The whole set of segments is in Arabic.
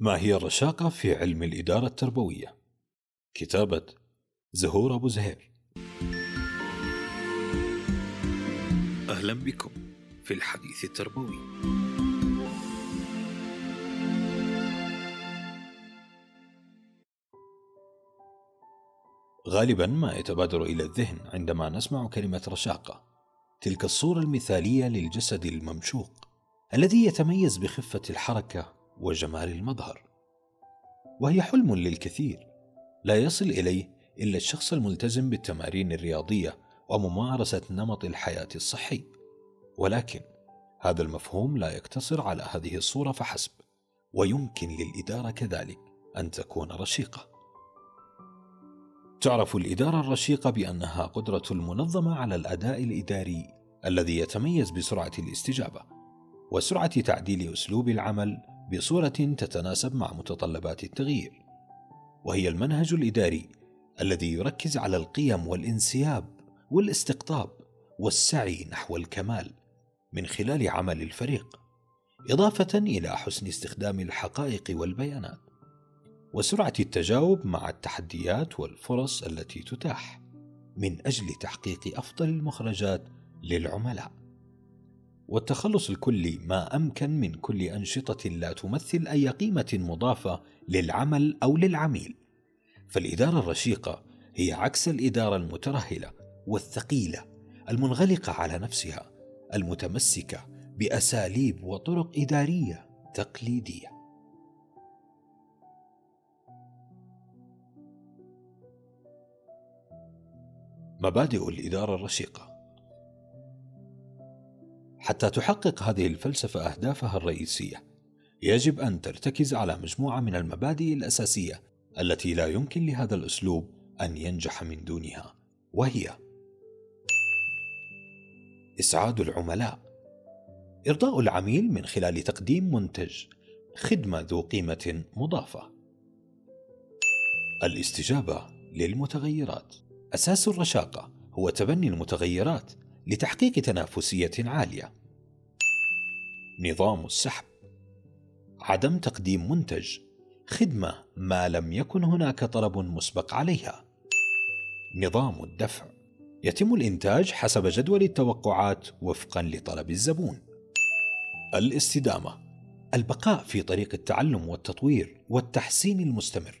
ما هي الرشاقة في علم الإدارة التربوية؟ كتابة زهور أبو زهير أهلا بكم في الحديث التربوي غالبا ما يتبادر إلى الذهن عندما نسمع كلمة رشاقة تلك الصورة المثالية للجسد الممشوق الذي يتميز بخفة الحركة وجمال المظهر. وهي حلم للكثير لا يصل إليه إلا الشخص الملتزم بالتمارين الرياضية وممارسة نمط الحياة الصحي. ولكن هذا المفهوم لا يقتصر على هذه الصورة فحسب ويمكن للإدارة كذلك أن تكون رشيقة. تعرف الإدارة الرشيقة بأنها قدرة المنظمة على الأداء الإداري الذي يتميز بسرعة الاستجابة وسرعة تعديل أسلوب العمل بصورة تتناسب مع متطلبات التغيير وهي المنهج الإداري الذي يركز على القيم والانسياب والاستقطاب والسعي نحو الكمال من خلال عمل الفريق إضافة إلى حسن استخدام الحقائق والبيانات وسرعة التجاوب مع التحديات والفرص التي تتاح من أجل تحقيق أفضل المخرجات للعملاء. والتخلص الكلي ما أمكن من كل أنشطة لا تمثل أي قيمة مضافة للعمل أو للعميل. فالإدارة الرشيقة هي عكس الإدارة المترهلة والثقيلة المنغلقة على نفسها المتمسكة بأساليب وطرق إدارية تقليدية. مبادئ الإدارة الرشيقة حتى تحقق هذه الفلسفة أهدافها الرئيسية. يجب أن ترتكز على مجموعة من المبادئ الأساسية التي لا يمكن لهذا الأسلوب أن ينجح من دونها وهي إسعاد العملاء. إرضاء العميل من خلال تقديم منتج خدمة ذو قيمة مضافة. الاستجابة للمتغيرات. أساس الرشاقة هو تبني المتغيرات لتحقيق تنافسية عالية. نظام السحب. عدم تقديم منتج خدمة ما لم يكن هناك طلب مسبق عليها. نظام الدفع يتم الإنتاج حسب جدول التوقعات وفقا لطلب الزبون. الاستدامة البقاء في طريق التعلم والتطوير والتحسين المستمر.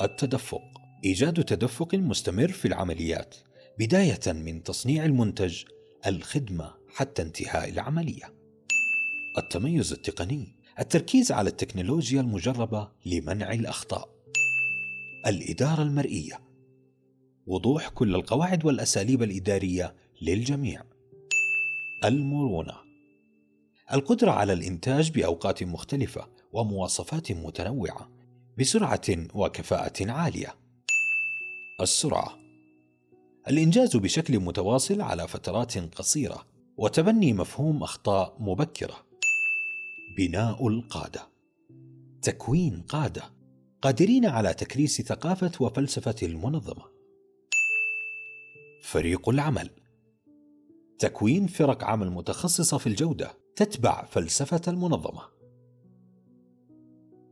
التدفق إيجاد تدفق مستمر في العمليات بداية من تصنيع المنتج الخدمة حتى انتهاء العملية. التميز التقني التركيز على التكنولوجيا المجربة لمنع الأخطاء. الإدارة المرئية وضوح كل القواعد والأساليب الإدارية للجميع. المرونة القدرة على الإنتاج بأوقات مختلفة ومواصفات متنوعة بسرعة وكفاءة عالية. السرعة الإنجاز بشكل متواصل على فترات قصيرة وتبني مفهوم أخطاء مبكرة. بناء القادة. تكوين قادة. قادرين على تكريس ثقافة وفلسفة المنظمة. فريق العمل. تكوين فرق عمل متخصصة في الجودة. تتبع فلسفة المنظمة.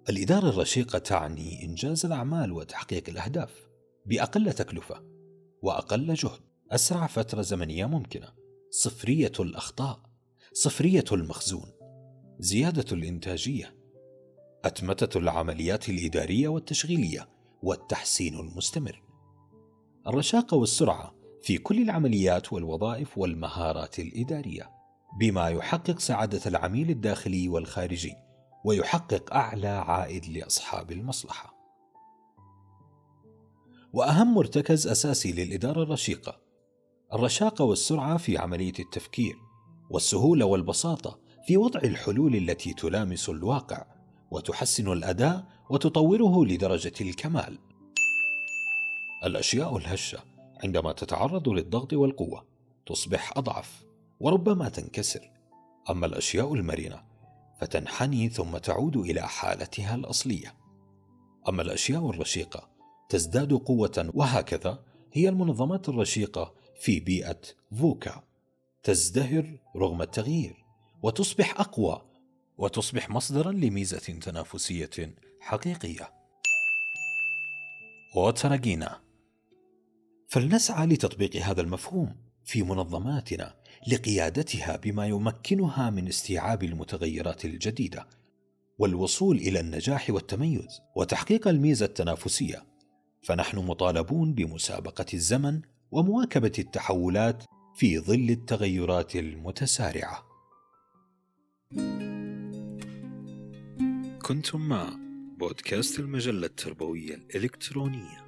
الإدارة الرشيقة تعني إنجاز الأعمال وتحقيق الأهداف بأقل تكلفة وأقل جهد. أسرع فترة زمنية ممكنة. صفرية الأخطاء. صفرية المخزون. زيادة الإنتاجية أتمتة العمليات الإدارية والتشغيلية والتحسين المستمر. الرشاقة والسرعة في كل العمليات والوظائف والمهارات الإدارية بما يحقق سعادة العميل الداخلي والخارجي ويحقق أعلى عائد لأصحاب المصلحة. وأهم مرتكز أساسي للإدارة الرشيقة الرشاقه والسرعة في عملية التفكير والسهولة والبساطة في وضع الحلول التي تلامس الواقع وتحسن الأداء وتطوره لدرجة الكمال. الأشياء الهشة عندما تتعرض للضغط والقوة تصبح أضعف وربما تنكسر. أما الأشياء المرنة فتنحني ثم تعود إلى حالتها الأصلية. أما الأشياء الرشيقة تزداد قوة وهكذا هي المنظمات الرشيقة في بيئة فوكا تزدهر رغم التغيير. وتصبح أقوى وتصبح مصدرا لميزة تنافسية حقيقية. وترقينا فلنسعى لتطبيق هذا المفهوم في منظماتنا لقيادتها بما يمكنها من استيعاب المتغيرات الجديدة والوصول إلى النجاح والتميز وتحقيق الميزة التنافسية. فنحن مطالبون بمسابقة الزمن ومواكبة التحولات في ظل التغيرات المتسارعة. كنتم مع بودكاست المجلة التربوية الإلكترونية.